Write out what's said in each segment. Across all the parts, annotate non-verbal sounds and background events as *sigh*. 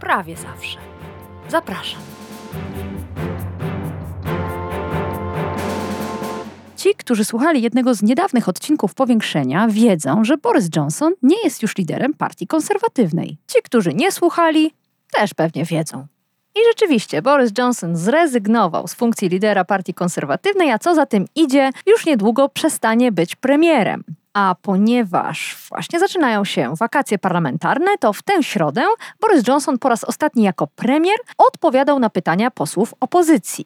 prawie zawsze. Zapraszam. Ci, którzy słuchali jednego z niedawnych odcinków powiększenia, wiedzą, że Boris Johnson nie jest już liderem partii konserwatywnej. Ci, którzy nie słuchali, też pewnie wiedzą. I rzeczywiście, Boris Johnson zrezygnował z funkcji lidera partii konserwatywnej, a co za tym idzie, już niedługo przestanie być premierem. A ponieważ właśnie zaczynają się wakacje parlamentarne, to w tę środę Boris Johnson po raz ostatni jako premier odpowiadał na pytania posłów opozycji.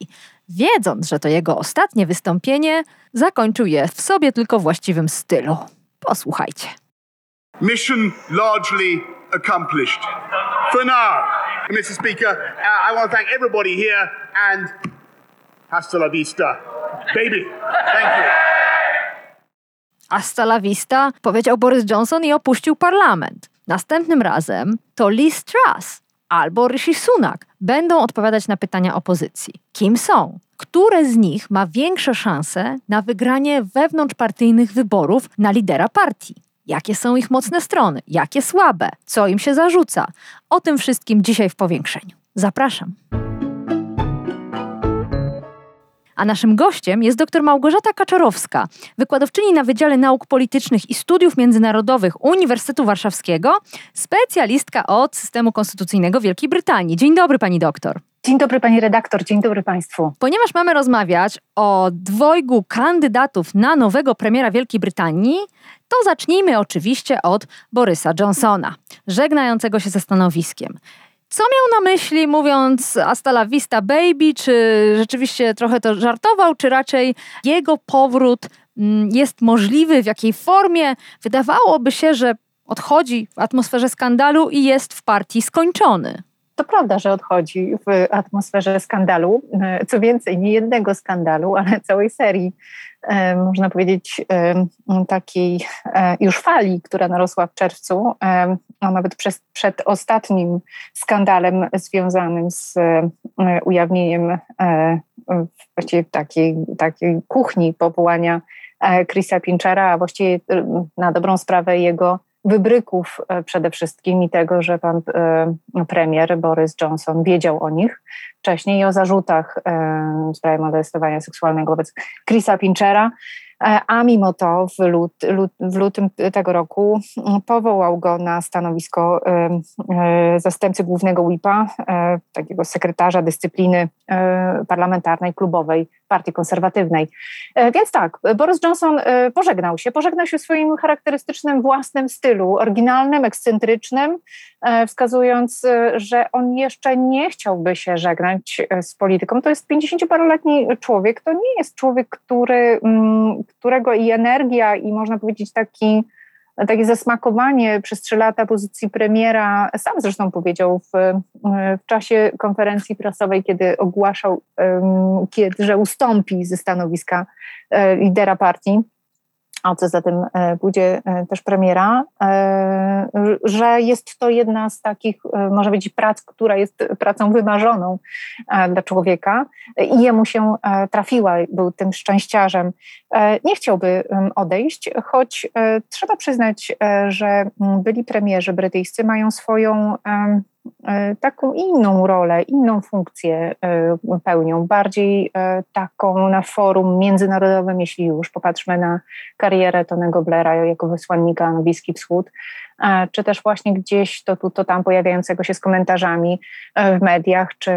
Wiedząc, że to jego ostatnie wystąpienie, zakończył je w sobie tylko właściwym stylu. Posłuchajcie. Mission largely accomplished. For now, Mr. Speaker, uh, I want to thank everybody here and hasta la vista, baby. Thank you. Hasta la vista, powiedział Boris Johnson i opuścił parlament. Następnym razem to Liz Truss albo Rishi Sunak będą odpowiadać na pytania opozycji. Kim są? Które z nich ma większe szanse na wygranie wewnątrzpartyjnych wyborów na lidera partii? Jakie są ich mocne strony? Jakie słabe? Co im się zarzuca? O tym wszystkim dzisiaj w powiększeniu. Zapraszam. A naszym gościem jest dr Małgorzata Kaczorowska, wykładowczyni na Wydziale Nauk Politycznych i Studiów Międzynarodowych Uniwersytetu Warszawskiego, specjalistka od systemu konstytucyjnego Wielkiej Brytanii. Dzień dobry, pani doktor. Dzień dobry pani redaktor, dzień dobry państwu. Ponieważ mamy rozmawiać o dwojgu kandydatów na nowego premiera Wielkiej Brytanii, to zacznijmy oczywiście od Borysa Johnsona, żegnającego się ze stanowiskiem. Co miał na myśli mówiąc hasta la vista baby? Czy rzeczywiście trochę to żartował, czy raczej jego powrót mm, jest możliwy, w jakiej formie? Wydawałoby się, że odchodzi w atmosferze skandalu i jest w partii skończony. To prawda, że odchodzi w atmosferze skandalu. Co więcej, nie jednego skandalu, ale całej serii, można powiedzieć, e, takiej e, już fali, która narosła w czerwcu, a nawet przed, przed ostatnim skandalem związanym z ujawnieniem właściwie takiej, takiej kuchni powołania Chrisa Pinchera, a właściwie na dobrą sprawę jego wybryków e, przede wszystkim i tego, że pan e, premier Boris Johnson wiedział o nich wcześniej i o zarzutach e, w sprawie molestowania seksualnego wobec Chrisa Pinchera, a mimo to w, lut, lut, w lutym tego roku powołał go na stanowisko zastępcy głównego WIPA, takiego sekretarza dyscypliny parlamentarnej, klubowej Partii Konserwatywnej. E, więc tak, Boris Johnson e, pożegnał się. Pożegnał się w swoim charakterystycznym własnym stylu, oryginalnym, ekscentrycznym, e, wskazując, że on jeszcze nie chciałby się żegnać z polityką. To jest 50-paroletni człowiek. To nie jest człowiek, który, mm, którego i energia, i można powiedzieć taki takie zasmakowanie przez trzy lata pozycji premiera, sam zresztą powiedział w, w czasie konferencji prasowej, kiedy ogłaszał, kiedy, że ustąpi ze stanowiska e, lidera partii a co za tym e, pójdzie e, też premiera, e, że jest to jedna z takich, może być prac, która jest pracą wymarzoną dla człowieka i jemu się trafiła, był tym szczęściarzem. Nie chciałby odejść, choć trzeba przyznać, że byli premierzy brytyjscy mają swoją E, taką inną rolę, inną funkcję e, pełnią, bardziej e, taką na forum międzynarodowym, jeśli już popatrzmy na karierę Tonego Blaira jako wysłannika na Bliski Wschód, czy też właśnie gdzieś to tu, to tam pojawiającego się z komentarzami w mediach, czy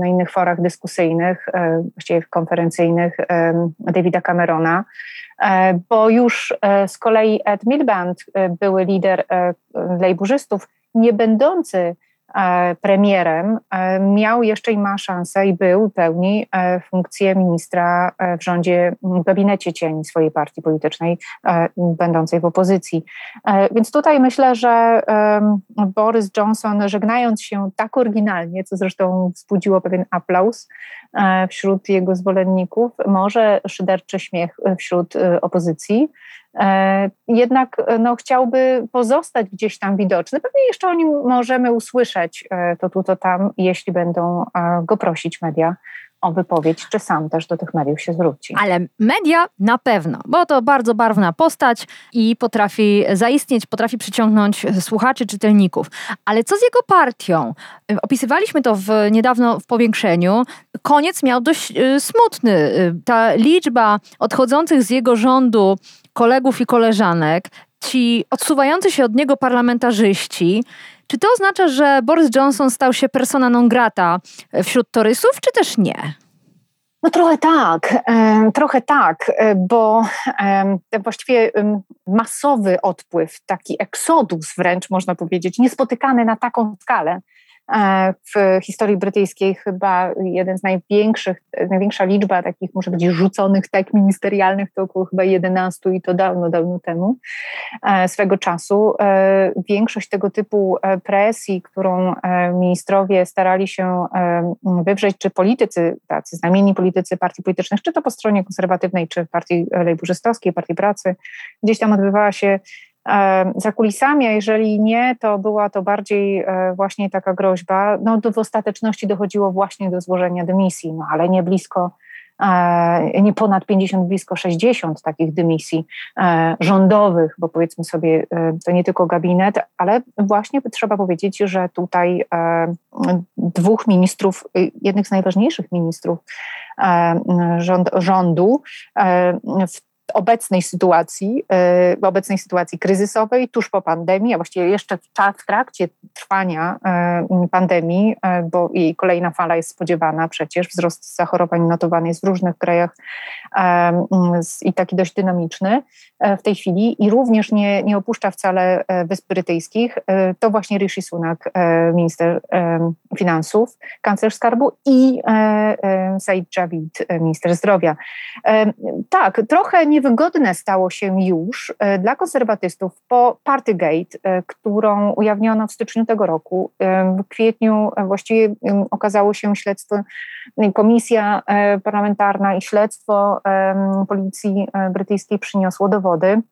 na innych forach dyskusyjnych, właściwie konferencyjnych Davida Camerona, bo już z kolei Ed Milband, były lider lejburzystów, nie będący E, premierem, e, miał jeszcze i ma szansę i był pełni e, funkcję ministra w rządzie, w gabinecie cieni swojej partii politycznej, będącej w opozycji. Więc tutaj myślę, że Boris Johnson, żegnając się tak oryginalnie, co zresztą wzbudziło pewien aplauz wśród jego zwolenników, może szyderczy śmiech wśród opozycji, jednak e, no, chciałby pozostać gdzieś tam widoczny. Pewnie jeszcze o nim możemy usłyszeć e, to tu, to tam, jeśli będą go prosić media o wypowiedź, czy sam też do tych mediów się zwróci. Ale media na pewno, bo to bardzo barwna postać i potrafi zaistnieć, potrafi przyciągnąć słuchaczy, czytelników. Ale co z jego partią? Opisywaliśmy to w, niedawno w powiększeniu. Koniec miał dość smutny. Ta liczba odchodzących z jego rządu kolegów i koleżanek, ci odsuwający się od niego parlamentarzyści, czy to oznacza, że Boris Johnson stał się persona non grata wśród torysów, czy też nie? No trochę tak, trochę tak, e, bo właściwie masowy odpływ, taki eksodus wręcz można powiedzieć, niespotykany na taką skalę, E, w historii brytyjskiej chyba jeden z największych, największa liczba takich, może być rzuconych tek ministerialnych to około chyba 11 i to dawno, dawno temu, e, swego czasu. E, większość tego typu presji, którą ministrowie starali się wywrzeć, czy politycy, tacy znamieni politycy partii politycznych, czy to po stronie konserwatywnej, czy partii lejburzystowskiej, partii pracy, gdzieś tam odbywała się za kulisami, a jeżeli nie, to była to bardziej e, właśnie taka groźba. No, w ostateczności dochodziło właśnie do złożenia dymisji, no ale nie blisko, e, nie ponad 50, blisko 60 takich dymisji e, rządowych, bo powiedzmy sobie, to nie tylko gabinet, ale właśnie trzeba powiedzieć, że tutaj dwóch ministrów, jednych z najważniejszych ministrów rząd, rządu w obecnej sytuacji, w obecnej sytuacji kryzysowej, tuż po pandemii, a właściwie jeszcze w trakcie trwania e, pandemii, e, bo jej kolejna fala jest spodziewana przecież, wzrost zachorowań notowany jest w różnych krajach i taki dość dynamiczny w tej chwili i również nie, nie opuszcza wcale Wysp Brytyjskich, to właśnie Rishi Sunak, minister finansów, kanclerz skarbu i Said Javid, minister zdrowia. Tak, trochę nie niewygodne stało się już e, dla konserwatystów po Partygate, e, którą ujawniono w styczniu tego roku. E, w kwietniu właściwie okazało się śledztwo, komisja parlamentarna i śledztwo policji brytyjskiej przyniosło dowody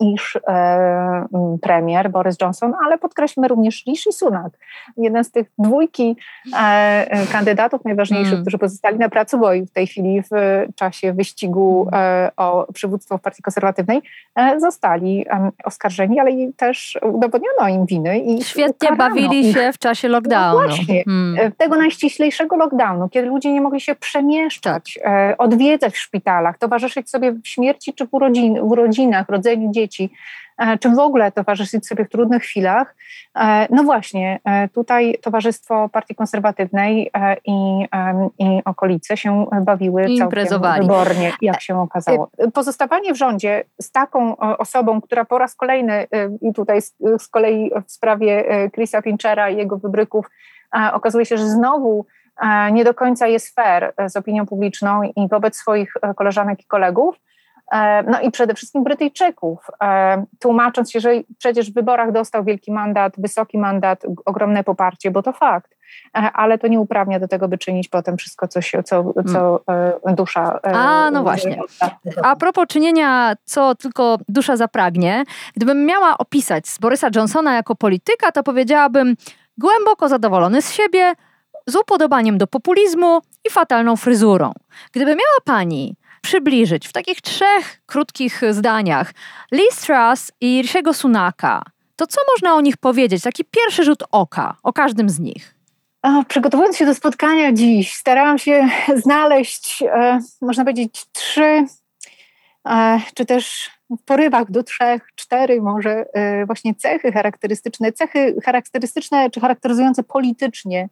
iż e, premier Boris Johnson, ale podkreślmy również Rishi Sunak, jeden z tych dwójki e, e kandydatów najważniejszych, mm. którzy pozostali na pracy boju w tej chwili w czasie wyścigu e, o przywództwo w Partii Konserwatywnej, e, zostali oskarżeni, ale też udowodniono im winy. I Świetnie bawili się w czasie lockdownu. No właśnie, mm. tego najściślejszego lockdownu, kiedy ludzie nie mogli się przemieszczać, tak. odwiedzać w szpitalach, towarzyszyć sobie w śmierci czy w, urodzin, w urodzinach, rodzeniu dzieci, e, czy w ogóle towarzyszyć sobie w trudnych chwilach. E, no właśnie, e, tutaj Towarzystwo Partii Konserwatywnej i, i okolice się bawiły całkiem wybornie, jak się okazało. Pozostawanie w rządzie z taką osobą, która po raz kolejny, i tutaj z, kolei w sprawie Chrisa Pinchera i jego wybryków, okazuje się, że znowu nie do końca jest fair z opinią publiczną i wobec swoich koleżanek i kolegów, no i przede wszystkim Brytyjczyków, e, tłumacząc się, że przecież w wyborach dostał wielki mandat, wysoki mandat, ogromne poparcie, bo to fakt, e, ale to nie uprawnia do tego, by czynić potem wszystko, co, się, co, co hmm. dusza. A, no właśnie. A propos czynienia, co tylko dusza zapragnie, gdybym miała opisać Borysa Johnsona jako polityka, to powiedziałabym głęboko zadowolony z siebie, z upodobaniem do populizmu i fatalną fryzurą. Gdyby miała pani przybliżyć w takich trzech krótkich zdaniach Liz Truss i Rishiego Sunaka, to co można o nich powiedzieć? Taki pierwszy rzut oka o każdym z nich. Przygotowując się do spotkania dziś, starałam się znaleźć, e, można powiedzieć, trzy, e, czy też w porywach do trzech, cztery może właśnie cechy charakterystyczne, cechy charakterystyczne czy charakteryzujące politycznie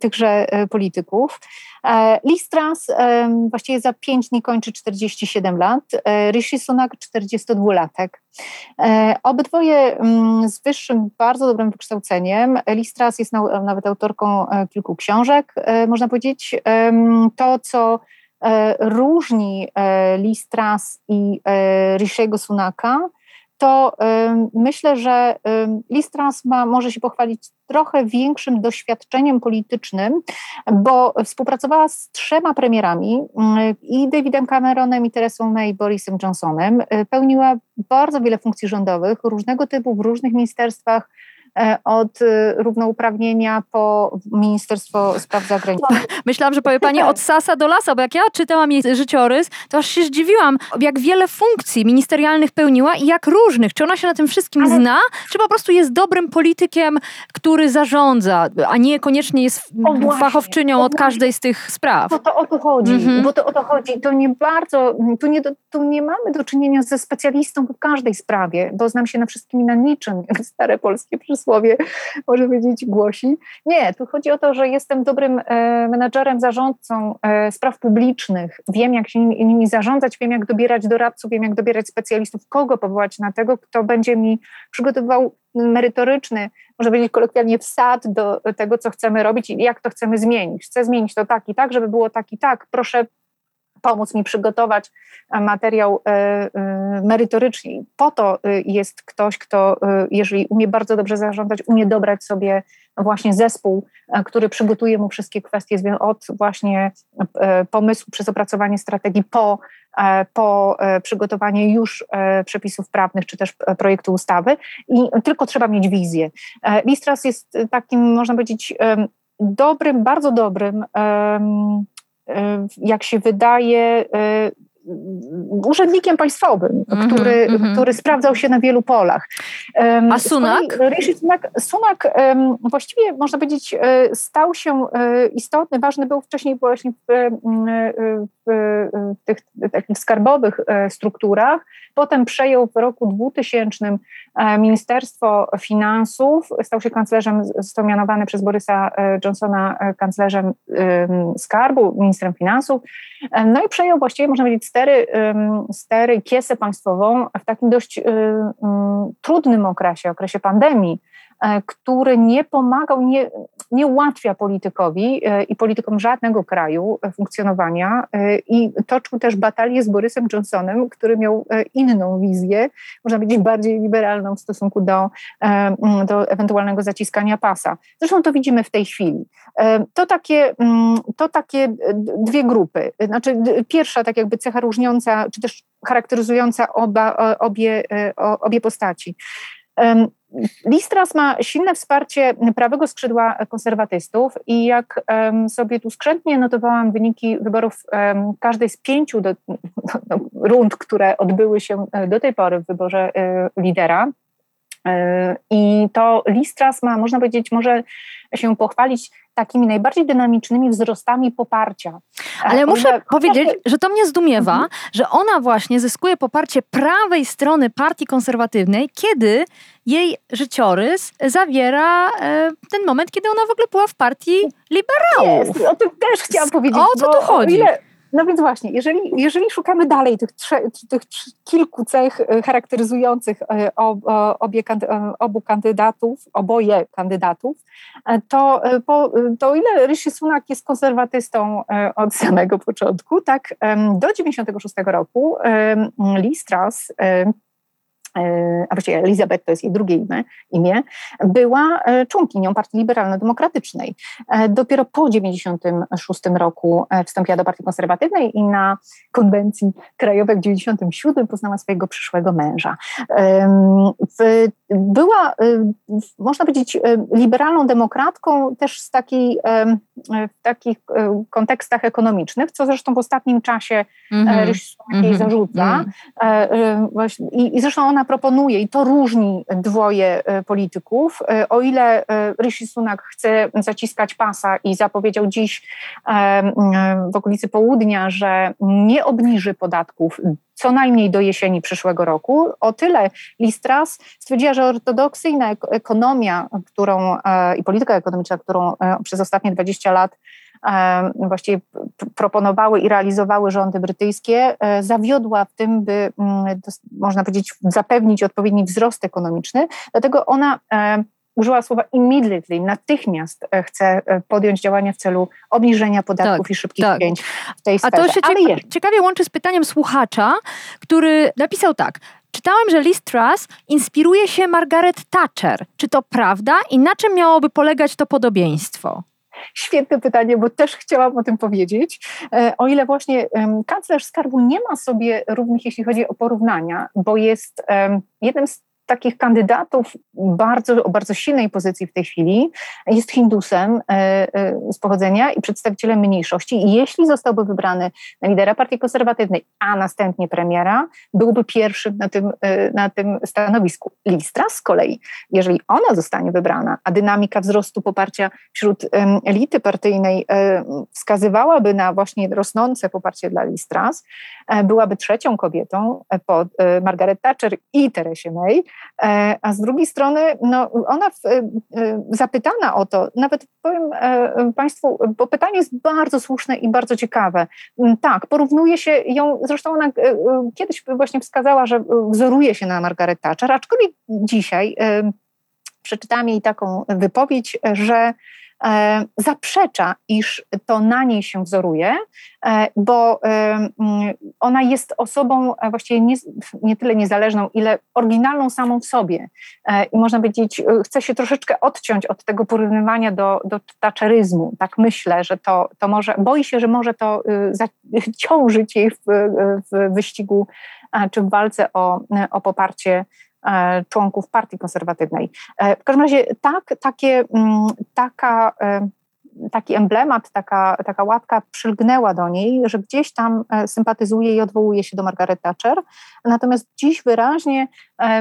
tychże polityków. Listras właściwie za pięć dni kończy 47 lat, Rishi Sunak 42-latek. Obydwoje mm, z wyższym, bardzo dobrym wykształceniem. Listras jest nawet autorką kilku książek, można powiedzieć. To, co E, różni e, Liz Truss i e, Rishiego Sunaka, to myślę, że Liz Truss ma, może się pochwalić trochę większym doświadczeniem politycznym, bo współpracowała z trzema premierami i Davidem Cameronem, i Teresą May, i Borisem Johnsonem. Pełniła bardzo wiele funkcji rządowych, różnego typu w różnych ministerstwach, E, od y, równouprawnienia po Ministerstwo Spraw Zagranicznych. Myślałam, że powie Pani od sasa do lasa, bo jak ja czytałam jej życiorys, to aż się zdziwiłam, jak wiele funkcji ministerialnych pełniła i jak różnych. Czy ona się na tym wszystkim Ale... zna, czy po prostu jest dobrym politykiem, który zarządza, a nie koniecznie jest o, fachowczynią od każdej z tych spraw? Bo to o to chodzi, mhm. bo to o to chodzi. To nie bardzo, tu nie, tu nie mamy do czynienia ze specjalistą w każdej sprawie, bo znam się na wszystkim i na niczym, jak *laughs* stare polskie przysłowie przysłowie, może powiedzieć, głosi. Nie, tu chodzi o to, że jestem dobrym e, menadżerem, zarządcą e, spraw publicznych. Wiem, jak się nimi zarządzać, wiem, jak dobierać doradców, wiem, jak dobierać specjalistów, kogo powołać na tego, kto będzie mi przygotowywał merytoryczny, może powiedzieć kolokwialnie, wsad do tego, co chcemy robić i jak to chcemy zmienić. Chcę zmienić to tak i tak, żeby było tak i tak. Proszę pomóc mi przygotować e, materiał e, e, merytorycznie. Po to jest ktoś, kto, jeżeli umie bardzo dobrze zarządzać, umie dobrać sobie właśnie zespół, który przygotuje mu wszystkie kwestie od właśnie pomysłu przez opracowanie strategii po, po przygotowanie już przepisów prawnych czy też projektu ustawy i tylko trzeba mieć wizję. Listras jest takim, można powiedzieć, dobrym, bardzo dobrym jak się wydaje, y, urzędnikiem państwowym, mm -hmm, który, mm -hmm. który sprawdzał się na wielu polach. A Sunak? Rishi Sunak, Sunak właściwie można powiedzieć e, stał się e, istotny, ważny był wcześniej właśnie w, e, w tych takich skarbowych strukturach, potem przejął w roku 2000 Ministerstwo Finansów, stał się kanclerzem, został mianowany przez Borysa Johnsona kanclerzem skarbu, ministrem finansów, no i przejął właściwie, można powiedzieć, stery, stery kiesę państwową w takim dość trudnym okresie, okresie pandemii, który nie pomagał, nie, nie ułatwia politykowi e, i politykom żadnego kraju funkcjonowania e, i toczył też batalię z Borysem Johnsonem, który miał inną wizję, można powiedzieć bardziej liberalną w stosunku do, do ewentualnego zaciskania pasa. Zresztą to widzimy w tej chwili. To takie, to takie dwie grupy. Znaczy, pierwsza, tak jakby cecha różniąca, czy też charakteryzująca oba, obie, obie postaci. Listras ma silne wsparcie prawego skrzydła konserwatystów i jak sobie tu skrzętnie notowałam wyniki wyborów każdej z pięciu do, *laughs* no, rund, które odbyły się e, do tej pory w wyborze e, lidera, i to Listras ma, można powiedzieć, może się pochwalić takimi najbardziej dynamicznymi wzrostami poparcia. Ale muszę powiedzieć, że to mnie zdumiewa, mhm. że ona właśnie zyskuje poparcie prawej strony partii konserwatywnej, kiedy jej życiorys zawiera e, ten moment, kiedy ona w ogóle była w partii liberałów. Jest, o tym też chciałam powiedzieć. O co tu chodzi? Ile, no więc właśnie, jeżeli, jeżeli szukamy dalej tych, trze, tych kilku cech e, charakteryzujących e, obie, e, obu kandydatów, oboje kandydatów, to, to o ile Rishi Sunak jest konserwatystą od samego początku, tak do 96 roku Lee Strauss a właściwie Elizabeth to jest jej drugie imię, imię była e, członkinią Partii Liberalno-Demokratycznej. E, dopiero po 1996 roku wstąpiła do Partii Konserwatywnej i na konwencji krajowej w 1997 poznała swojego przyszłego męża. Była, można powiedzieć, liberalną demokratką też z takiej, w takich kontekstach ekonomicznych, co zresztą w ostatnim czasie mm -hmm. jej zarzuca. Mm -hmm. I, I zresztą ona ona proponuje, i to różni dwoje polityków, o ile Rishi Sunak chce zaciskać pasa i zapowiedział dziś w okolicy południa, że nie obniży podatków co najmniej do jesieni przyszłego roku. O tyle Listras stwierdziła, że ortodoksyjna ekonomia którą, e, i polityka ekonomiczna, którą e, przez ostatnie 20 lat e, właściwie proponowały i realizowały rządy brytyjskie, zawiodła w tym, by mm, można powiedzieć zapewnić odpowiedni wzrost ekonomiczny. Dlatego ona użyła słowa immediately, natychmiast e, chce e, podjąć działania w celu obniżenia podatków tak, i szybkich tak. pięć w tej sferze. A to się cieka ciekawie łączy z pytaniem słuchacza, który napisał tak. Czytałem, że Liz Truss inspiruje się Margaret Thatcher. Czy to prawda i na czym miałoby polegać to podobieństwo? Świetne pytanie, bo też chciałam o tym powiedzieć. E, o ile właśnie kanclerz skarbu nie ma sobie równych, jeśli chodzi o porównania, bo jest jednym z takich kandydatów bardzo, o bardzo silnej pozycji w tej chwili jest Hindusem e, e, z pochodzenia i przedstawicielem mniejszości. I jeśli zostałby wybrany na lidera partii konserwatywnej, a następnie premiera, byłby pierwszym na tym, e, na tym stanowisku. Listra z kolei, jeżeli ona zostanie wybrana, a dynamika wzrostu poparcia wśród elity partyjnej wskazywałaby na właśnie rosnące poparcie dla Listras, byłaby trzecią kobietą po Margaret Thatcher i Teresie May, a z drugiej strony, no, ona w, e, zapytana o to, nawet powiem e, Państwu, bo pytanie jest bardzo słuszne i bardzo ciekawe. Mm, tak, porównuje się ją, zresztą ona kiedyś właśnie wskazała, że wzoruje się na Margaret Thatcher, aczkolwiek dzisiaj przeczytałam jej taką wypowiedź, że E, zaprzecza, iż to na niej się wzoruje, e, bo e, ona jest osobą właściwie nie, nie tyle niezależną, ile oryginalną samą w sobie. I można powiedzieć, chce się troszeczkę odciąć od tego porównywania do, do taczeryzmu. Tak myślę, że to, to może, boi się, że może to ciążyć jej w, w wyścigu czy w walce o, o poparcie E, członków partii konserwatywnej. E, w każdym razie tak, takie, mm, taka, e, taki emblemat, taka, taka łatka przylgnęła do niej, że gdzieś tam sympatyzuje i odwołuje się do Margaret Thatcher. Natomiast dziś wyraźnie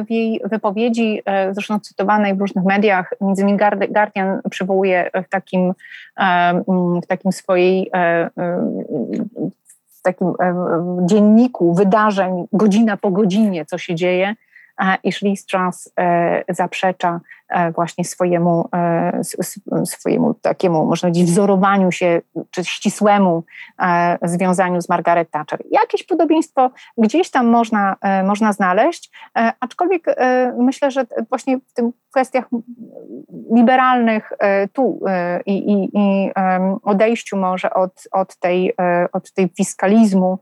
w jej wypowiedzi, zresztą cytowanej w różnych mediach, między innymi Guardian przywołuje w takim, w takim swojej w takim dzienniku wydarzeń, godzina po godzinie, co się dzieje, iż Strauss e, zaprzecza właśnie swojemu, e, swojemu takiemu, można powiedzieć, wzorowaniu się, czy ścisłemu e, związaniu z Margaret Thatcher. Jakieś podobieństwo gdzieś tam można, można znaleźć, aczkolwiek myślę, że właśnie w tym kwestiach liberalnych tu i, i, i odejściu może od, od, tej, od tej fiskalizmu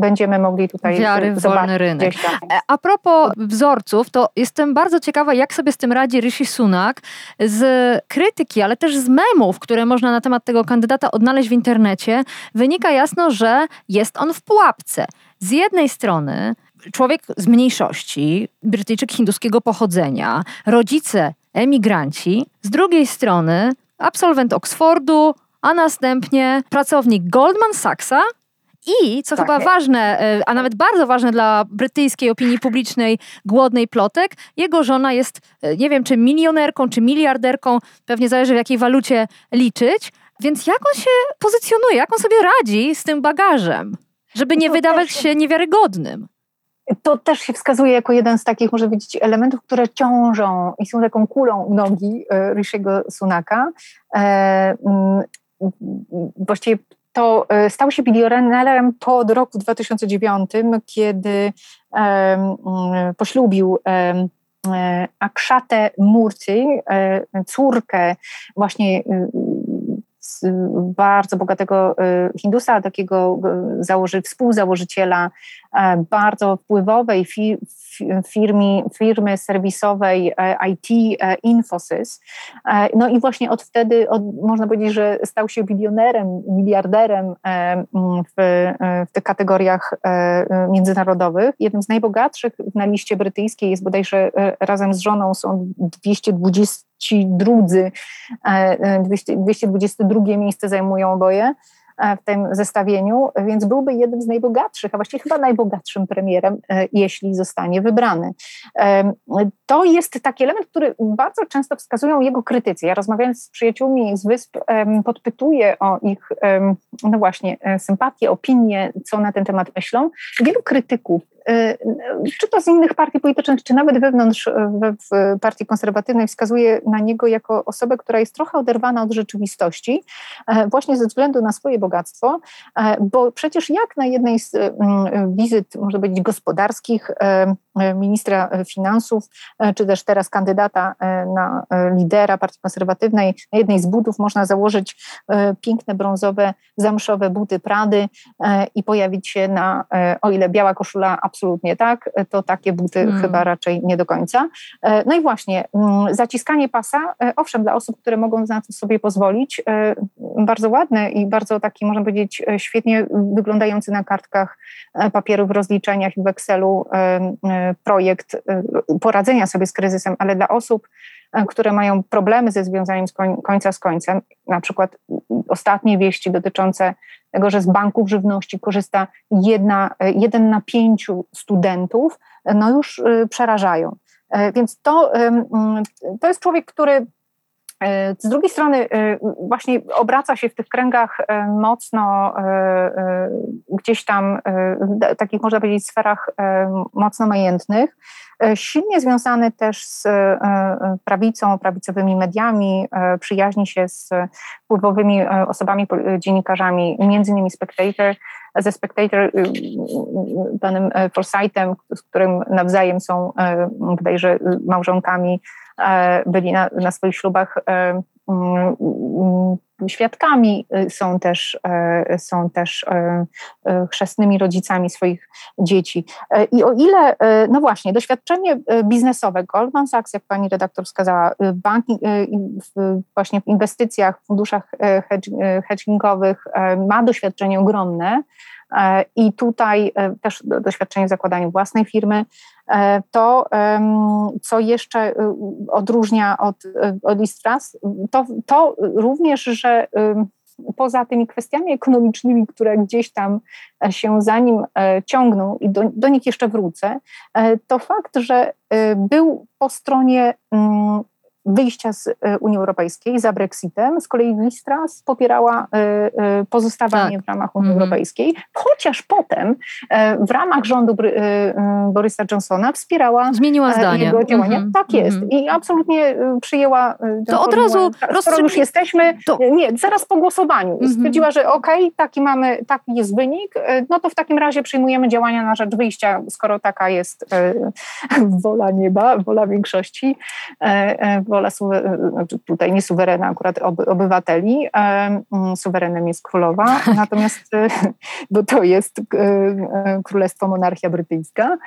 będziemy mogli tutaj Wiary w wolny rynek. A propos wzorców, to jestem bardzo ciekawa, jak sobie z tym radzi Rishi Rishi Sunak z krytyki, ale też z memów, które można na temat tego kandydata odnaleźć w internecie, wynika jasno, że jest on w pułapce. Z jednej strony człowiek z mniejszości, Brytyjczyk hinduskiego pochodzenia, rodzice emigranci, z drugiej strony absolwent Oxfordu, a następnie pracownik Goldman Sachsa, i, co tak. chyba ważne, e, a nawet bardzo ważne dla brytyjskiej opinii publicznej, głodnej plotek, jego żona jest, e, nie wiem, czy milionerką, czy miliarderką, pewnie zależy w jakiej walucie liczyć. Więc jak on się pozycjonuje, jak on sobie radzi z tym bagażem, żeby nie wydawać się niewiarygodnym? To też się wskazuje jako jeden z takich, może powiedzieć, elementów, które ciążą i są taką kulą u nogi e, Rishiego Sunaka. Mm, właściwie to e, stał się bilionerem po roku 2009, kiedy mm, poślubił e, Akshate Murty, e, córkę właśnie bardzo bogatego Hindusa, takiego założy, współzałożyciela bardzo wpływowej firmy, firmy serwisowej e, IT e, Infosys. E, no i właśnie od wtedy od, można powiedzieć, że stał się bilionerem, miliarderem w, w tych kategoriach międzynarodowych. Jednym z najbogatszych na liście brytyjskiej jest bodajże razem z żoną są 220 drudzy, 222 miejsce zajmują oboje. W tym zestawieniu, więc byłby jednym z najbogatszych, a właściwie chyba najbogatszym premierem, jeśli zostanie wybrany. To jest taki element, który bardzo często wskazują jego krytycy. Ja rozmawiając z przyjaciółmi z Wysp, podpytuję o ich, no właśnie, sympatie, opinie, co na ten temat myślą. Wielu krytyków E, czy to z innych partii politycznych, czy nawet wewnątrz e, w partii konserwatywnej wskazuje na niego jako osobę, która jest trochę oderwana od rzeczywistości, e, właśnie ze względu na swoje bogactwo, bo przecież jak na jednej z wizyt, można powiedzieć, gospodarskich ministra finansów, czy też teraz kandydata na lidera partii konserwatywnej, na jednej z budów można założyć piękne brązowe, zamszowe buty Prady i pojawić się na, o ile biała koszula absolutnie tak, to takie buty hmm. chyba raczej nie do końca. E, no i właśnie, mm, zaciskanie pasa, e, owszem, dla osób, które mogą na to sobie pozwolić, e, bardzo ładny i bardzo taki, można powiedzieć, świetnie wyglądający na kartkach papieru w rozliczeniach i w Excelu projekt poradzenia sobie z kryzysem, ale dla osób, które mają problemy ze związaniem z końca z końcem, na przykład ostatnie wieści dotyczące tego, że z banków żywności korzysta jedna, jeden na pięciu studentów, no już przerażają. E, więc to, to jest człowiek, który e, z drugiej strony y, właśnie obraca się w tych kręgach e, mocno gdzieś tam, w takich można powiedzieć sferach mocno majętnych, E, silnie związany też z e, e, prawicą, prawicowymi mediami, przyjaźni się z wpływowymi osobami, dziennikarzami, między innymi Spectator, ze Spectator panem Forsythem, z którym nawzajem są bodajże małżonkami, byli na, na swoich ślubach Mm, mm, świadkami, y, są też, są też chrzestnymi rodzicami swoich dzieci. I o ile, no właśnie, doświadczenie biznesowe, Goldman Sachs, jak pani redaktor wskazała, banki właśnie w inwestycjach, w funduszach hedgingowych ma doświadczenie ogromne, E, i tutaj e, też doświadczenie w zakładaniu własnej firmy. E, to, co jeszcze odróżnia od, od Istras, to, to również, że poza tymi kwestiami ekonomicznymi, które gdzieś tam się za nim ciągną i do, do nich jeszcze wrócę, to fakt, że był po stronie mm, wyjścia z e, Unii Europejskiej za Brexitem. Z kolei Listras popierała e, e, pozostawanie tak. w ramach Unii mhm. Europejskiej, chociaż potem w ramach rządu Borysa Johnsona wspierała Zmieniła zdanie. jego działania. Mhm. Tak jest. Mhm. I absolutnie przyjęła To od razu skoro już jesteśmy, to... nie, zaraz po głosowaniu stwierdziła, że okej, okay, taki mamy, taki jest wynik, no to w takim razie przyjmujemy działania na rzecz wyjścia, skoro taka jest wola nieba, wola większości, wola znaczy tutaj nie suwerena akurat obywateli, mm, suwerenem jest królowa, *laughs* natomiast e, bo to jest e, e, królestwo monarchia brytyjska,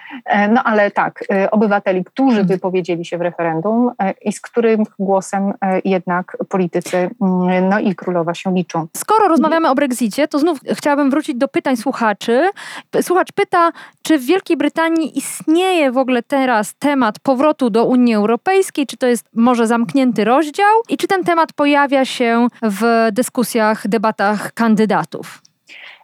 no ale tak, obywateli, którzy mhm. wypowiedzieli się w referendum i z którym głosem jednak politycy mm, no i królowa się liczą. Skoro rozmawiamy o Brexicie, to znów chciałabym wrócić do pytań słuchaczy. Słuchacz pyta, czy w Wielkiej Brytanii istnieje w ogóle teraz temat powrotu do Unii Europejskiej, czy to jest może zamknięty rozdział i czy ten temat pojawia się w dyskusjach, debatach kandydatów?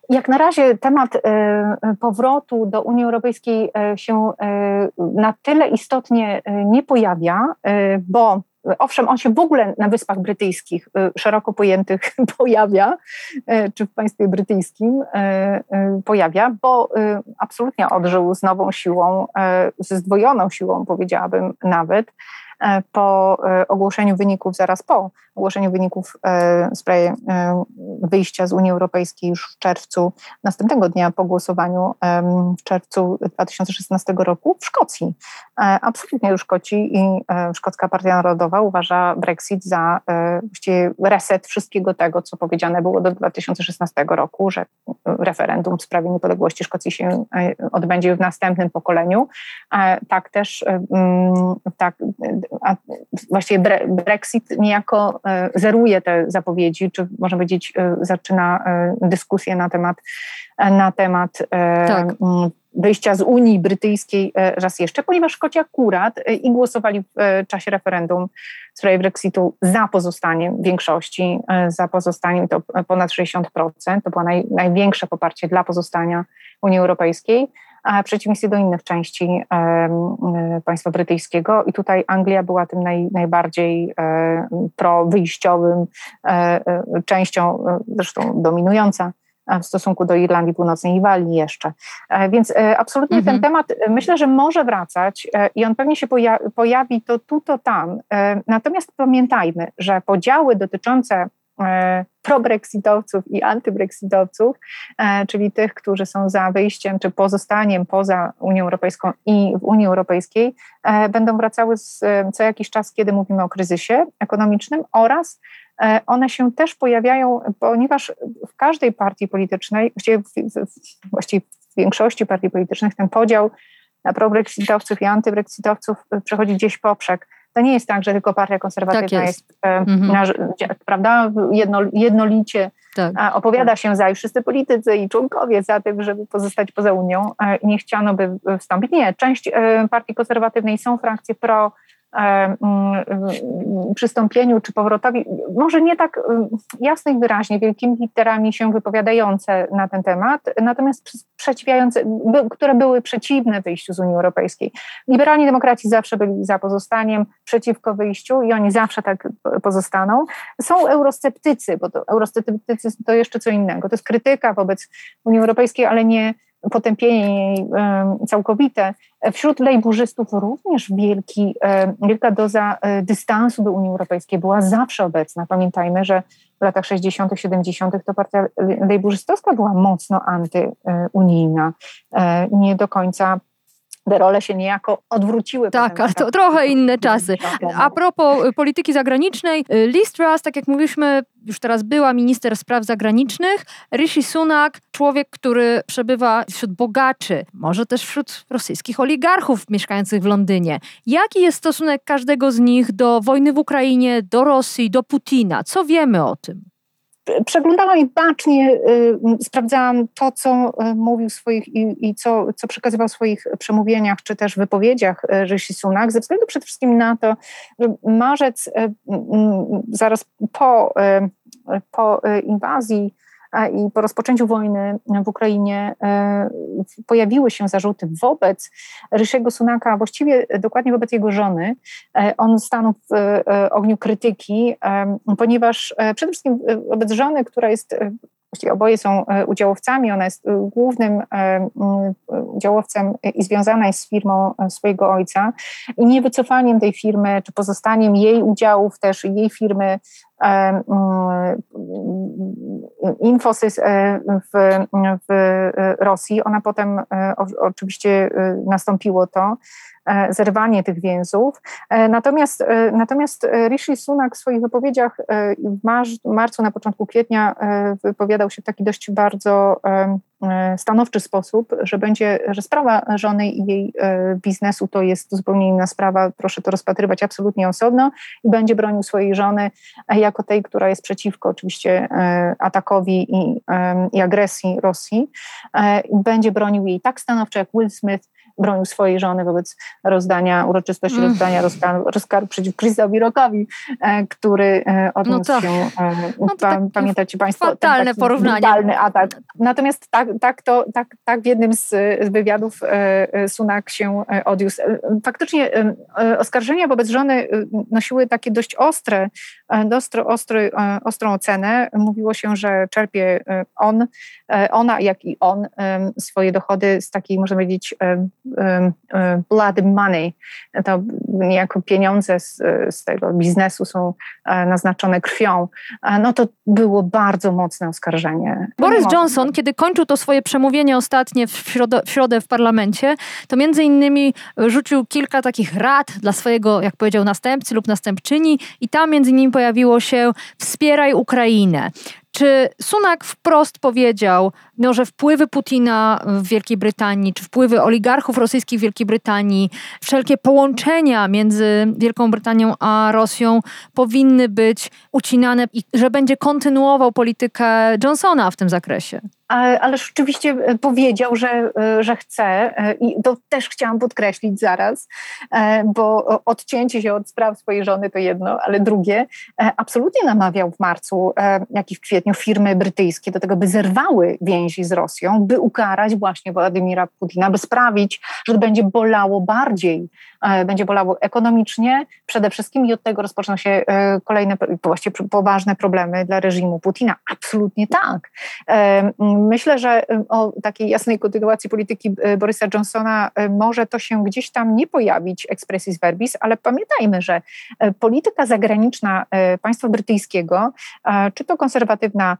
Jak na razie temat e, powrotu do Unii Europejskiej e, się e, na tyle istotnie nie pojawia, bo Owszem, on się w ogóle na Wyspach Brytyjskich szeroko pojętych *laughs* pojawia, czy w państwie brytyjskim pojawia, bo absolutnie odżył z nową siłą, ze zdwojoną siłą, powiedziałabym nawet. E, po e, ogłoszeniu wyników, zaraz po ogłoszeniu wyników e, w sprawie wyjścia z Unii Europejskiej już w czerwcu, następnego dnia po głosowaniu w czerwcu 2016 roku w Szkocji. Absolutnie już Szkoci i Szkocka Partia Narodowa uważa Brexit za właściwie reset wszystkiego tego, co powiedziane było do 2016 roku, że referendum w sprawie niepodległości Szkocji się odbędzie w następnym pokoleniu. Tak też tak, właściwie Brexit niejako e, zeruje te zapowiedzi, czy można powiedzieć, e, zaczyna e, dyskusję na temat, na temat tak. wyjścia z Unii Brytyjskiej raz jeszcze, ponieważ Szkoci akurat i głosowali w czasie referendum w sprawie Brexitu za pozostaniem większości, za pozostaniem to ponad 60%, to było naj, największe poparcie dla pozostania Unii Europejskiej w przeciwieństwie do innych części państwa brytyjskiego. I tutaj Anglia była tym naj, najbardziej prowyjściowym częścią, zresztą dominująca w stosunku do Irlandii Północnej i Walii jeszcze. E, więc e, absolutnie mhm. ten temat e, myślę, że może wracać i on pewnie się pojawi to tu, to tam. Natomiast pamiętajmy, że podziały dotyczące probrexitowców i antybrexitowców, czyli tych, którzy są za wyjściem czy pozostaniem poza Unią Europejską i w Unii Europejskiej, będą wracały z, co jakiś czas, kiedy mówimy o kryzysie ekonomicznym oraz E, one się też pojawiają, ponieważ w każdej partii politycznej, właściwie w, właściwie w większości partii politycznych ten podział na probrexitowców i antybrexitowców przechodzi gdzieś poprzek. To nie jest tak, że tylko partia konserwatywna tak jest, jest mhm. na, prawda, jedno, jednolicie tak, opowiada tak. się za i wszyscy politycy i członkowie za tym, żeby pozostać poza Unią e, i nie chciano by wstąpić. Nie, część e, partii konserwatywnej są frakcje pro E, przystąpieniu czy powrotowi, może nie tak mm, jasno i wyraźnie, wielkimi literami się wypowiadające na ten temat, natomiast sprzeciwiające, które były przeciwne wyjściu z Unii Europejskiej. Liberalni demokraci zawsze byli za pozostaniem, przeciwko wyjściu i oni zawsze tak pozostaną. Są eurosceptycy, bo to eurosceptycy to jeszcze co innego. To jest krytyka wobec Unii Europejskiej, ale nie potępienie całkowite. Wśród lejburzystów również wielki, wielka doza e, dystansu do Unii Europejskiej była zawsze obecna. Pamiętajmy, że w latach 60., 70. to partia lejburzystowska była mocno antyunijna, e, nie do końca te role się niejako odwróciły. Tak, ale to trochę inne czasy. A propos y, polityki zagranicznej, y, Liz Truss, tak jak mówiliśmy, już teraz była minister spraw zagranicznych, Rishi Sunak, człowiek, który przebywa wśród bogaczy, może też wśród rosyjskich oligarchów mieszkających w Londynie. Jaki jest stosunek każdego z nich do wojny w Ukrainie, do Rosji, do Putina? Co wiemy o tym? Przeglądałam i bacznie y, sprawdzałam to, co y, mówił swoich i, i, co, co przekazywał w swoich przemówieniach, czy też wypowiedziach y, Rishi Sunak, ze względu przede wszystkim na to, że marzec zaraz po, po inwazji i po rozpoczęciu wojny w Ukrainie e, pojawiły się zarzuty wobec Ryshiego Sunaka, właściwie dokładnie wobec jego żony. E, on stanął w e, ogniu krytyki, ponieważ przede wszystkim wobec żony, która jest właściwie oboje są udziałowcami. Ona jest głównym udziałowcem i związana jest z firmą swojego ojca. I niewycofaniem tej firmy, czy pozostaniem jej udziałów też, jej firmy Infosys e, w, w Rosji. Ona potem e, oczywiście e, nastąpiło to zerwanie tych więzów. Natomiast, natomiast Rishi Sunak w swoich wypowiedziach w marcu, na początku kwietnia wypowiadał się w taki dość bardzo stanowczy sposób, że będzie, że sprawa żony i jej biznesu to jest zupełnie inna sprawa, proszę to rozpatrywać absolutnie osobno i będzie bronił swojej żony jako tej, która jest przeciwko oczywiście e, atakowi i, i agresji Rosji. E, będzie bronił jej tak stanowczo jak Will Smith bronił swojej żony wobec rozdania, uroczystości mm. rozdania rozkaru, przeciw Chrisowi Rockowi, e, który odniósł no to, się, no to pa, pamiętacie Państwo, fatalne porównanie. brutalny atak. Natomiast tak, tak, to, tak, tak w jednym z, wywiadów Sunak się odniósł. Faktycznie oskarżenia wobec żony nosiły takie dość ostre, dość ostry, e, ostrą ocenę. Mówiło się, że czerpie e, on, e, ona, jak i on swoje dochody z takiej, można powiedzieć, blood money. To niejako pieniądze z, z tego biznesu są naznaczone krwią. No to było bardzo mocne oskarżenie. Boris Johnson, kiedy kończył to swoje przemówienie ostatnie w środę, w środę w parlamencie, to między innymi rzucił kilka takich rad dla swojego, jak powiedział, następcy lub następczyni i tam między innymi pojawiło się wspieraj Ukrainę. Czy Sunak wprost powiedział, no, że wpływy Putina w Wielkiej Brytanii, czy wpływy oligarchów rosyjskich w Wielkiej Brytanii, wszelkie połączenia między Wielką Brytanią a Rosją powinny być ucinane i że będzie kontynuował politykę Johnsona w tym zakresie ale rzeczywiście e, powiedział, że, e, że chce e, i to też chciałam podkreślić zaraz, bo odcięcie się od spraw swojej żony to jedno, ale drugie, absolutnie namawiał w marcu, jak i w kwietniu firmy brytyjskie do tego, by zerwały więzi z Rosją, by ukarać właśnie Władimira Putina, by sprawić, że to będzie bolało bardziej, będzie bolało ekonomicznie przede wszystkim i od tego rozpoczną się kolejne, właściwie poważne problemy dla reżimu Putina. Absolutnie tak Myślę, że o takiej jasnej kontynuacji polityki e, Borysa Johnsona e, może to się gdzieś tam nie pojawić expressis verbis, ale pamiętajmy, że e, polityka zagraniczna państwa brytyjskiego, czy to konserwatywna,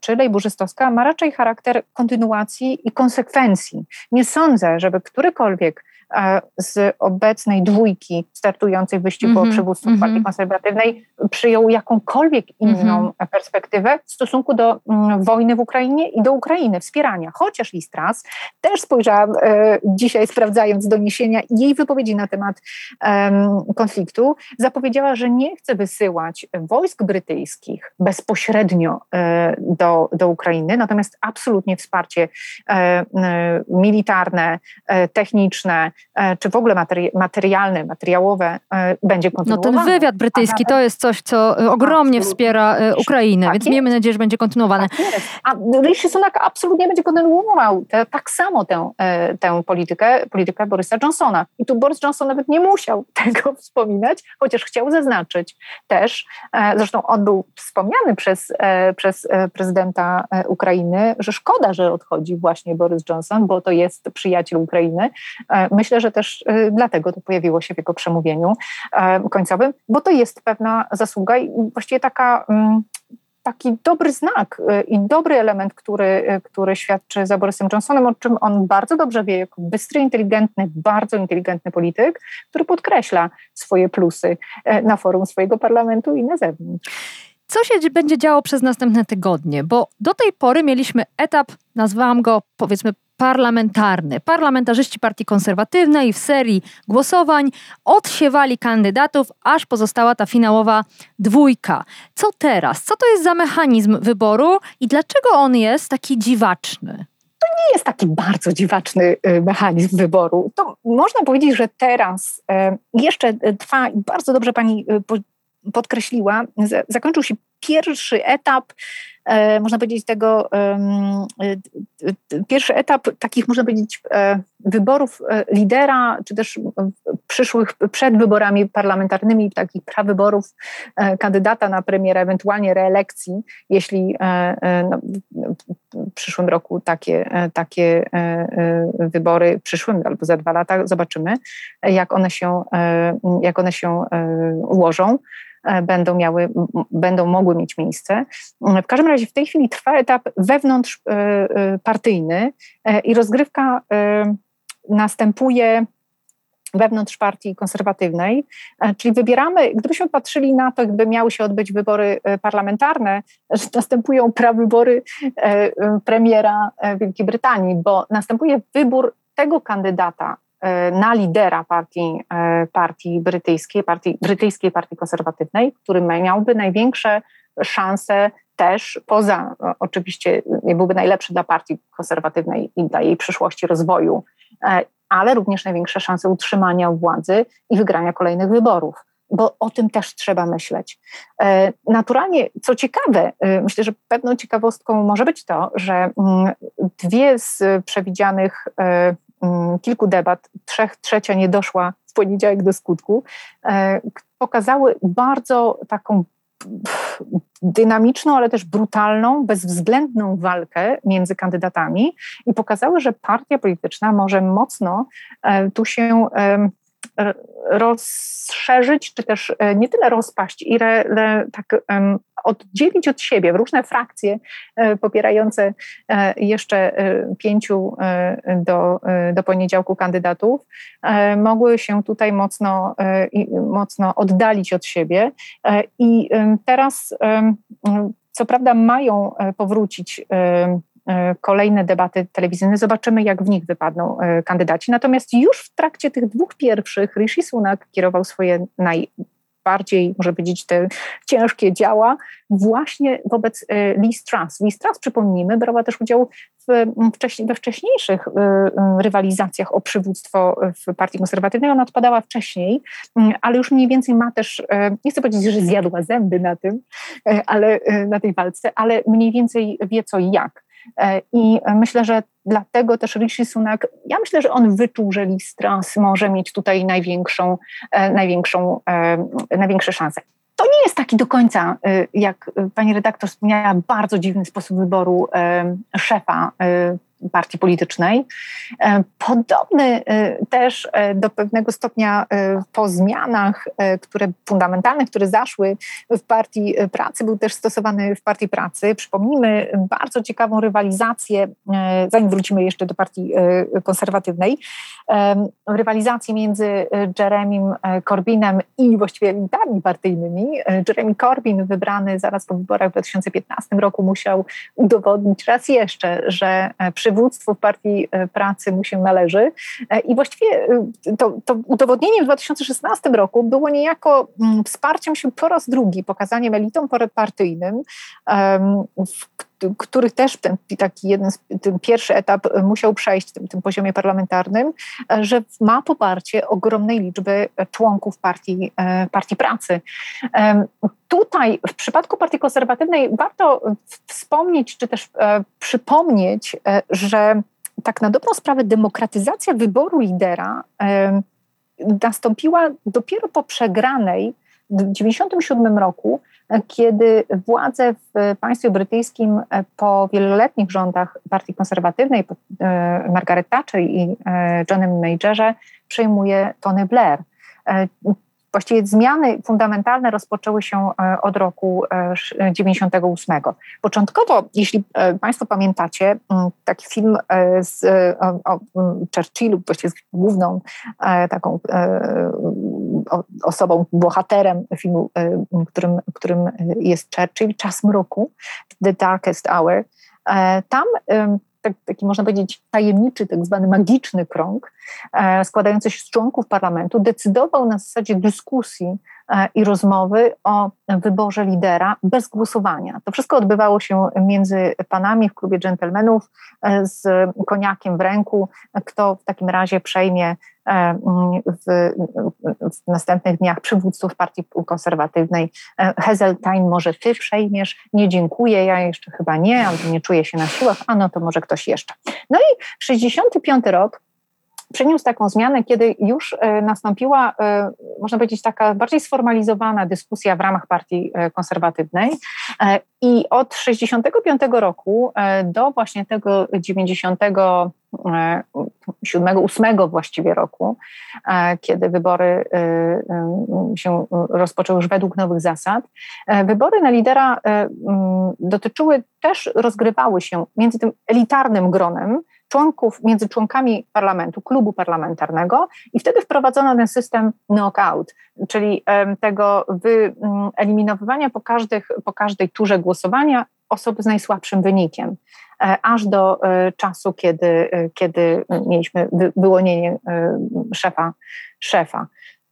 czy lejburzystowska, ma raczej charakter kontynuacji i konsekwencji. Nie sądzę, żeby którykolwiek z obecnej dwójki startującej w wyścigu mm-hmm, o mhm, przywództwo mm-hmm. partii konserwatywnej przyjął jakąkolwiek inną mm-hmm. perspektywę w stosunku do mm, wojny w Ukrainie i do Ukrainy, wspierania. Chociaż Listras też spojrzałam e, dzisiaj sprawdzając doniesienia i jej wypowiedzi na temat e, konfliktu, zapowiedziała, że nie chce wysyłać wojsk brytyjskich bezpośrednio e, do, do Ukrainy, natomiast absolutnie wsparcie e, e, militarne, e, techniczne, czy w ogóle materi materialne, materiałowe będzie kontynuowane. No ten wywiad brytyjski to jest coś, co ogromnie absolutnie. wspiera Ukrainę, tak więc jest. miejmy nadzieję, że będzie kontynuowane. Tak A Rishi Sunak absolutnie będzie kontynuował te, tak samo tę, tę politykę, politykę Borysa Johnsona. I tu Boris Johnson nawet nie musiał *laughs* tego wspominać, chociaż chciał zaznaczyć też, zresztą on był wspomniany przez, przez prezydenta Ukrainy, że szkoda, że odchodzi właśnie Boris Johnson, bo to jest przyjaciel Ukrainy. Myślę, myślę, że też y, dlatego to pojawiło się w jego przemówieniu e, końcowym, bo to jest pewna zasługa i właściwie taka mm, taki dobry znak i dobry element, który, który świadczy za Borysem Johnsonem, o czym on bardzo dobrze wie, jako bystry, inteligentny, bardzo inteligentny polityk, który podkreśla swoje plusy e, na forum swojego parlamentu i na zewnątrz. Co się będzie działo przez następne tygodnie? Bo do tej pory mieliśmy etap, nazwałam go powiedzmy parlamentarny. Parlamentarzyści Partii Konserwatywnej w serii głosowań odsiewali kandydatów, aż pozostała ta finałowa dwójka. Co teraz? Co to jest za mechanizm wyboru i dlaczego on jest taki dziwaczny? to nie jest taki bardzo dziwaczny y, mechanizm wyboru. To można powiedzieć, że teraz y, jeszcze trwa bardzo dobrze pani y, podkreśliła, zakończył się pierwszy etap E, można powiedzieć, tego e, pierwszy etap takich, można powiedzieć, e, wyborów lidera, czy też przyszłych przed wyborami parlamentarnymi, takich prawyborów kandydata na premiera, ewentualnie reelekcji, jeśli no, w przyszłym roku takie, takie wybory, przyszłym albo za dwa lata, zobaczymy, jak one się, jak one się ułożą. E, będą miały, będą mogły mieć miejsce. W każdym razie w tej chwili trwa etap wewnątrzpartyjny e, e, i rozgrywka następuje wewnątrz partii konserwatywnej, czyli wybieramy, gdybyśmy patrzyli na to, gdyby miały się odbyć wybory parlamentarne, że następują prawybory premiera Wielkiej Brytanii, bo następuje wybór tego kandydata, E, na lidera partii, e, partii brytyjskiej, partii, brytyjskiej partii konserwatywnej, który miałby największe szanse też poza, oczywiście nie byłby najlepszy dla partii konserwatywnej i dla jej przyszłości rozwoju, e, ale również największe szanse utrzymania władzy i wygrania kolejnych wyborów bo o tym też trzeba myśleć. Naturalnie, co ciekawe, myślę, że pewną ciekawostką może być to, że mm, dwie z przewidzianych kilku debat, trzech, trzecia nie doszła w poniedziałek do skutku, e, pokazały bardzo taką dynamiczną, ale też brutalną, bezwzględną walkę między kandydatami i pokazały, że partia polityczna może mocno e, tu się rozszerzyć, czy też e, nie tyle rozpaść, ile tak oddzielić od siebie w różne frakcje e, popierające e, jeszcze pięciu do, do poniedziałku kandydatów, mogły się tutaj mocno, mocno oddalić od siebie. I teraz co prawda mają powrócić kolejne debaty telewizyjne, zobaczymy, jak w nich wypadną kandydaci. Natomiast już w trakcie tych dwóch pierwszych Rishi Sunak kierował swoje naj, bardziej, może powiedzieć, te ciężkie działa właśnie wobec Liz Truss. Liz Truss, przypomnijmy, brała też udział w, we wcześniejszych y, rywalizacjach o przywództwo w partii konserwatywnej. Ona odpadała wcześniej, mm, ale już mniej więcej ma też, nie chcę powiedzieć, że zjadła zęby na tym, ale na tej walce, ale mniej więcej wie co i jak. I myślę, że dlatego też Rishi Sunak, ja myślę, że on wyczuł, że Liz Truss może mieć tutaj największą, największą, największe szanse. To nie jest taki do końca, jak pani redaktor wspomniała, bardzo dziwny sposób wyboru szefa partii politycznej. E, podobny e, też e, do pewnego stopnia po zmianach, które fundamentalne, które zaszły w partii pracy, był też stosowany w partii pracy. Przypomnijmy bardzo ciekawą rywalizację, zanim wrócimy jeszcze do partii konserwatywnej, rywalizację między Jeremym Corbynem i właściwie elitami partyjnymi. Jeremy Corbyn, wybrany zaraz po wyborach w 2015 roku, musiał udowodnić raz jeszcze, że przy przywództwu w Partii e, Pracy mu się należy. E, I właściwie e, to, to udowodnienie w 2016 roku było niejako mm, wsparciem się po raz drugi, pokazaniem elitom partyjnym, w których też ten taki jeden, ten pierwszy etap musiał przejść w tym, tym poziomie parlamentarnym, że ma poparcie ogromnej liczby członków partii, partii pracy. Tutaj w przypadku partii konserwatywnej warto wspomnieć, czy też przypomnieć, że tak na dobrą sprawę demokratyzacja wyboru lidera nastąpiła dopiero po przegranej 1997 roku kiedy władze w państwie brytyjskim e, po wieloletnich rządach partii konserwatywnej, e, Margaret Thatcher i e, Johnem Majorze, przejmuje Tony Blair. Właściwie zmiany fundamentalne rozpoczęły się e, od roku 98. E, Początkowo, jeśli e, Państwo pamiętacie, taki film z o, o Churchillu, właściwie z główną taką osobą, bohaterem filmu, którym, którym jest Churchill, Czas mroku, The Darkest Hour. Tam tak, taki można powiedzieć tajemniczy, tak zwany magiczny krąg, e, składający się z członków parlamentu, decydował na zasadzie dyskusji i rozmowy o wyborze lidera bez głosowania. To wszystko odbywało się między panami w klubie dżentelmenów e, z koniakiem w ręku, kto w takim razie przejmie w, w następnych dniach przywódców partii konserwatywnej. Heseltine, może ty przejmiesz? Nie dziękuję, ja jeszcze chyba nie, albo nie czuję się na siłach, a no to może ktoś jeszcze. No i 65 rok przyniósł taką zmianę, kiedy już e, nastąpiła, e, można powiedzieć, taka bardziej sformalizowana dyskusja w ramach partii e, konserwatywnej. I od 65 roku do właśnie tego 97, 8 właściwie roku, kiedy wybory się rozpoczęły już według nowych zasad, wybory na lidera dotyczyły, też rozgrywały się między tym elitarnym gronem, członków, między członkami parlamentu, klubu parlamentarnego i wtedy wprowadzono ten system knockout, czyli tego wyeliminowywania po, każdych, po każdej turze głosowania osoby z najsłabszym wynikiem, e, aż do e, czasu, kiedy, e, kiedy mieliśmy wyłonienie szefa. szefa.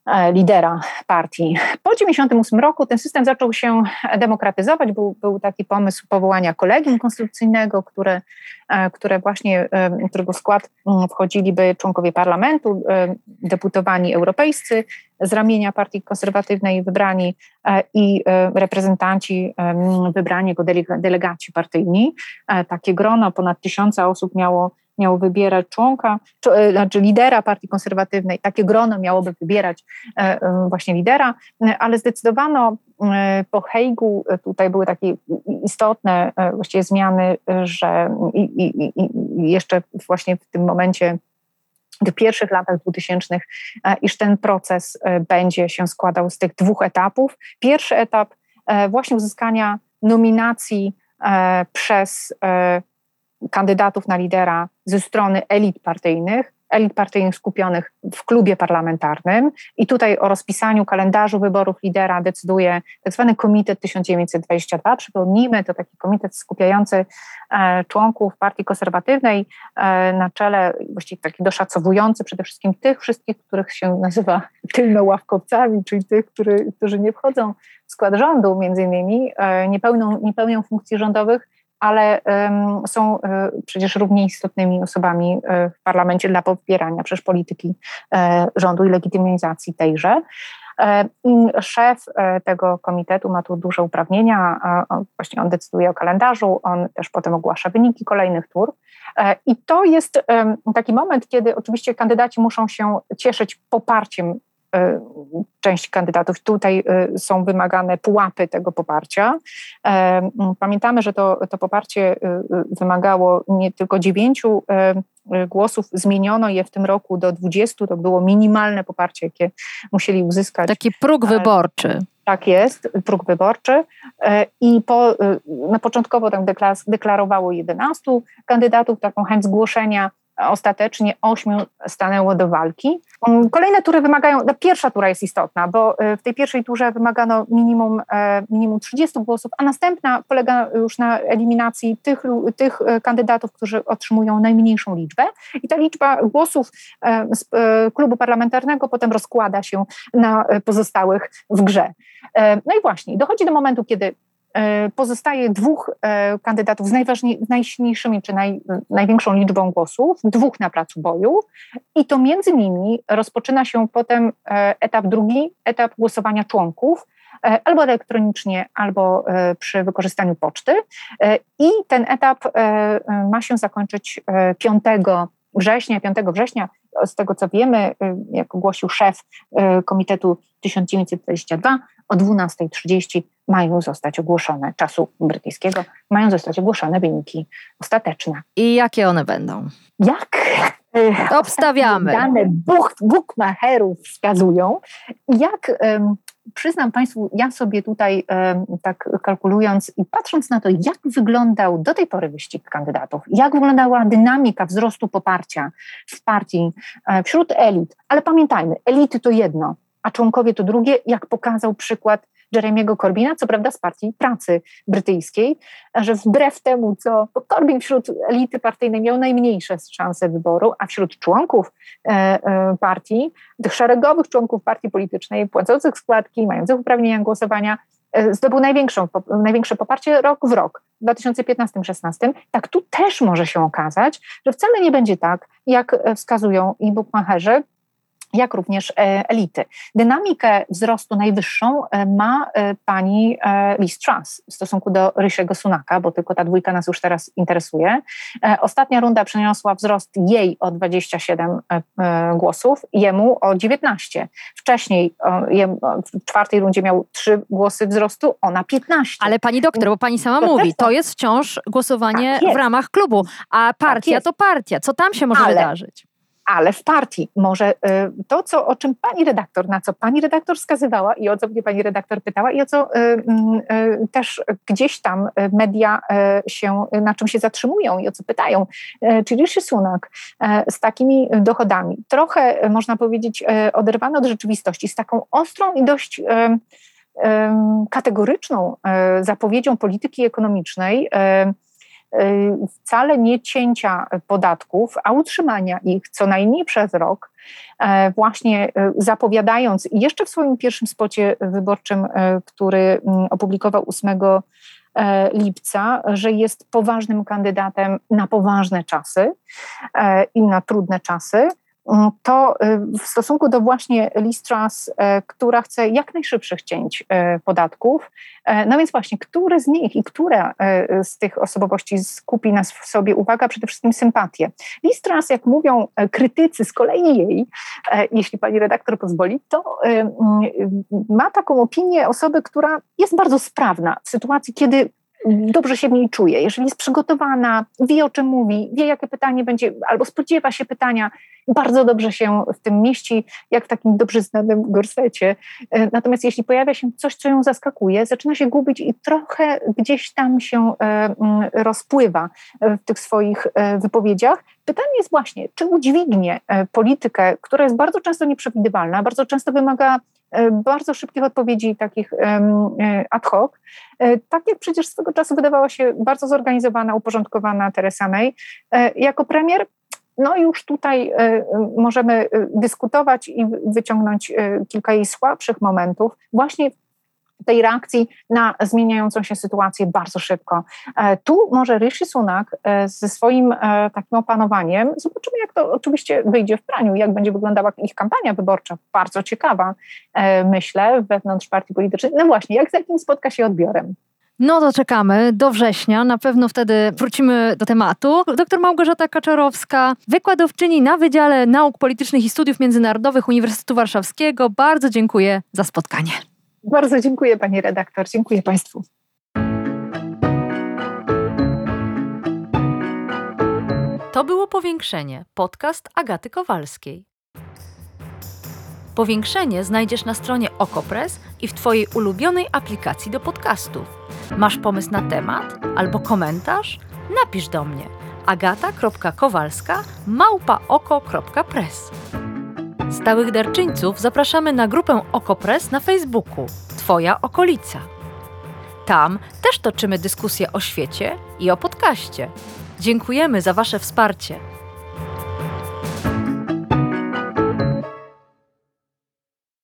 E, lidera partii. Po 1998 roku ten system zaczął się demokratyzować. Był, był taki pomysł powołania kolegium konstytucyjnego, które, e, które właśnie, e, którego skład mm, wchodziliby członkowie parlamentu, deputowani europejscy z ramienia partii konserwatywnej wybrani i reprezentanci wybrani jako delegaci partyjni. Takie grono ponad tysiąca osób miało miało wybierać członka, e, znaczy lidera partii konserwatywnej, takie grono miałoby wybierać e, e, właśnie lidera, ale zdecydowano po Hejgu, tutaj były takie istotne właściwie zmiany, że i, i, i jeszcze właśnie w tym momencie w pierwszych latach 2000, iż ten proces będzie się składał z tych dwóch etapów. Pierwszy etap właśnie uzyskania nominacji przez kandydatów na lidera ze strony elit partyjnych, elit partyjnych skupionych w klubie parlamentarnym i tutaj o rozpisaniu kalendarzu wyborów lidera decyduje tak zwany Komitet 1922. Przypomnijmy, to taki komitet skupiający e, członków partii konserwatywnej e, na czele, właściwie taki doszacowujący przede wszystkim tych wszystkich, których się nazywa tylnoławkowcami, czyli tych, który, którzy nie wchodzą w skład rządu między innymi, e, nie pełnią, nie pełnią funkcji rządowych, ale są um, przecież równie istotnymi osobami um, w parlamencie dla popierania przecież polityki rządu i legitymizacji tejże. Szef tego komitetu ma tu duże uprawnienia, właśnie on decyduje o kalendarzu, on też potem ogłasza wyniki kolejnych tur. I to jest taki moment, kiedy oczywiście kandydaci muszą się cieszyć poparciem E, część kandydatów. Tutaj e, są wymagane pułapy tego poparcia. E, pamiętamy, że to, to poparcie wymagało nie tylko dziewięciu głosów, zmieniono je w tym roku do 20, to było minimalne poparcie, jakie musieli uzyskać. Taki próg wyborczy. Tak jest, próg wyborczy. I po, na początkowo tam deklarowało 11 kandydatów taką chęć zgłoszenia ostatecznie ośmiu stanęło do walki. Mm, kolejne tury wymagają, no, pierwsza tura jest istotna, bo y, w tej pierwszej turze wymagano minimum, e, minimum 30 głosów, a następna polega już na eliminacji tych, tych e, kandydatów, którzy otrzymują najmniejszą liczbę i ta liczba głosów e, z klubu parlamentarnego potem rozkłada się na pozostałych w grze. No i właśnie, dochodzi do momentu, kiedy pozostaje dwóch e, kandydatów z najsilniejszymi czy naj, największą liczbą głosów, dwóch na placu boju, i to między nimi rozpoczyna się potem e, etap drugi, etap głosowania członków, albo elektronicznie, albo przy wykorzystaniu poczty. I ten etap ma się zakończyć 5 września. 5 września, z tego co wiemy, jak ogłosił szef Komitetu 1922, o 12.30 mają zostać ogłoszone, czasu brytyjskiego, mają zostać ogłoszone wyniki ostateczne. I jakie one będą? Jak? E, Obstawiamy. Dane book, bookmacherów wskazują. Jak przyznam Państwu, ja sobie tutaj tak kalkulując i patrząc na to, jak wyglądał do tej pory wyścig kandydatów, jak wyglądała dynamika wzrostu poparcia w partii e, wśród elit, ale pamiętajmy, elity to jedno, a członkowie to drugie, jak pokazał przykład Jeremiego Corbina, co prawda z partii pracy brytyjskiej, że wbrew temu, co Corbyn wśród elity partyjnej miał najmniejsze szanse wyboru, a wśród członków e, e, partii, tych szeregowych członków partii politycznej, płacących składki, mających uprawnienia głosowania, e, zdobył największą, największe poparcie rok w rok, w 2015-16. Tak tu też może się okazać, że wcale nie będzie tak, jak wskazują i bookmacherzy, jak również e, elity. Dynamikę wzrostu najwyższą e, ma e, pani Liz Truss w stosunku do Rishiego Sunaka, bo tylko ta dwójka nas już teraz interesuje. Ostatnia runda przyniosła wzrost jej o 27 głosów, jemu o 19. Wcześniej w czwartej rundzie miał 3 głosy wzrostu, ona 15. Ale pani doktor, bo pani sama to mówi, to jest wciąż głosowanie tak w ramach klubu, a partia tak to partia. Co tam się może Ale wydarzyć? Ale w partii. Może y, to, co, o czym pani redaktor, na co pani redaktor wskazywała i o co mnie pani redaktor pytała i o co y, y, też gdzieś tam media się, na czym się zatrzymują i o co pytają, czyli Rishi Sunak z takimi dochodami, trochę można powiedzieć oderwany od rzeczywistości, z taką ostrą i dość kategoryczną zapowiedzią polityki ekonomicznej, wcale nie cięcia podatków, a utrzymania ich co najmniej przez rok, e, właśnie y, zapowiadając jeszcze w swoim pierwszym spocie wyborczym, e, który mm, opublikował 8 e, lipca, że jest poważnym kandydatem na poważne czasy i na trudne czasy. Mm, to y, w stosunku do właśnie Listras, e, która chce jak najszybszych cięć e, podatków, no więc właśnie, który z nich i która z tych osobowości skupi nas w sobie, uwaga, przede wszystkim sympatię. Listras, jak mówią krytycy z kolei jej, jeśli pani redaktor pozwoli, to ma taką opinię osoby, która jest bardzo sprawna w sytuacji, kiedy dobrze się w niej czuje, jeżeli jest przygotowana, wie o czym mówi, wie jakie pytanie będzie, albo spodziewa się pytania, bardzo dobrze się w tym mieści, jak w takim dobrze znanym gorsecie. E, natomiast jeśli pojawia się coś, co ją zaskakuje, zaczyna się gubić i trochę gdzieś tam się e, mm, rozpływa w tych swoich e, wypowiedziach. Pytanie jest właśnie, czy udźwignie politykę, która jest bardzo często nieprzewidywalna, bardzo często wymaga bardzo szybkich odpowiedzi, takich ad hoc, tak jak przecież swego czasu wydawała się bardzo zorganizowana, uporządkowana Teresa May. Jako premier no już tutaj możemy dyskutować i wyciągnąć kilka jej słabszych momentów, właśnie tej reakcji na zmieniającą się sytuację bardzo szybko. E, tu może Rishi Sunak e, ze swoim e, takim opanowaniem, zobaczymy jak to oczywiście wyjdzie w praniu, jak będzie wyglądała ich kampania wyborcza, bardzo ciekawa myślę wewnątrz partii politycznej. No właśnie, jak z jakim spotka się odbiorem? No to czekamy do września, na pewno wtedy wrócimy do tematu. Doktor Małgorzata Kaczorowska, wykładowczyni na Wydziale Nauk Politycznych i Studiów Międzynarodowych Uniwersytetu Warszawskiego. Bardzo dziękuję za spotkanie. Bardzo dziękuję pani redaktor, dziękuję państwu. To było Powiększenie, podcast Agaty Kowalskiej. Powiększenie znajdziesz na stronie Okopres i w Twojej ulubionej aplikacji do podcastów. Masz pomysł na temat albo komentarz? Napisz do mnie agata.kowalska małpaoko.press. Stałych darczyńców zapraszamy na grupę Okopres na Facebooku Twoja okolica. Tam też toczymy dyskusje o świecie i o podcaście. Dziękujemy za Wasze wsparcie.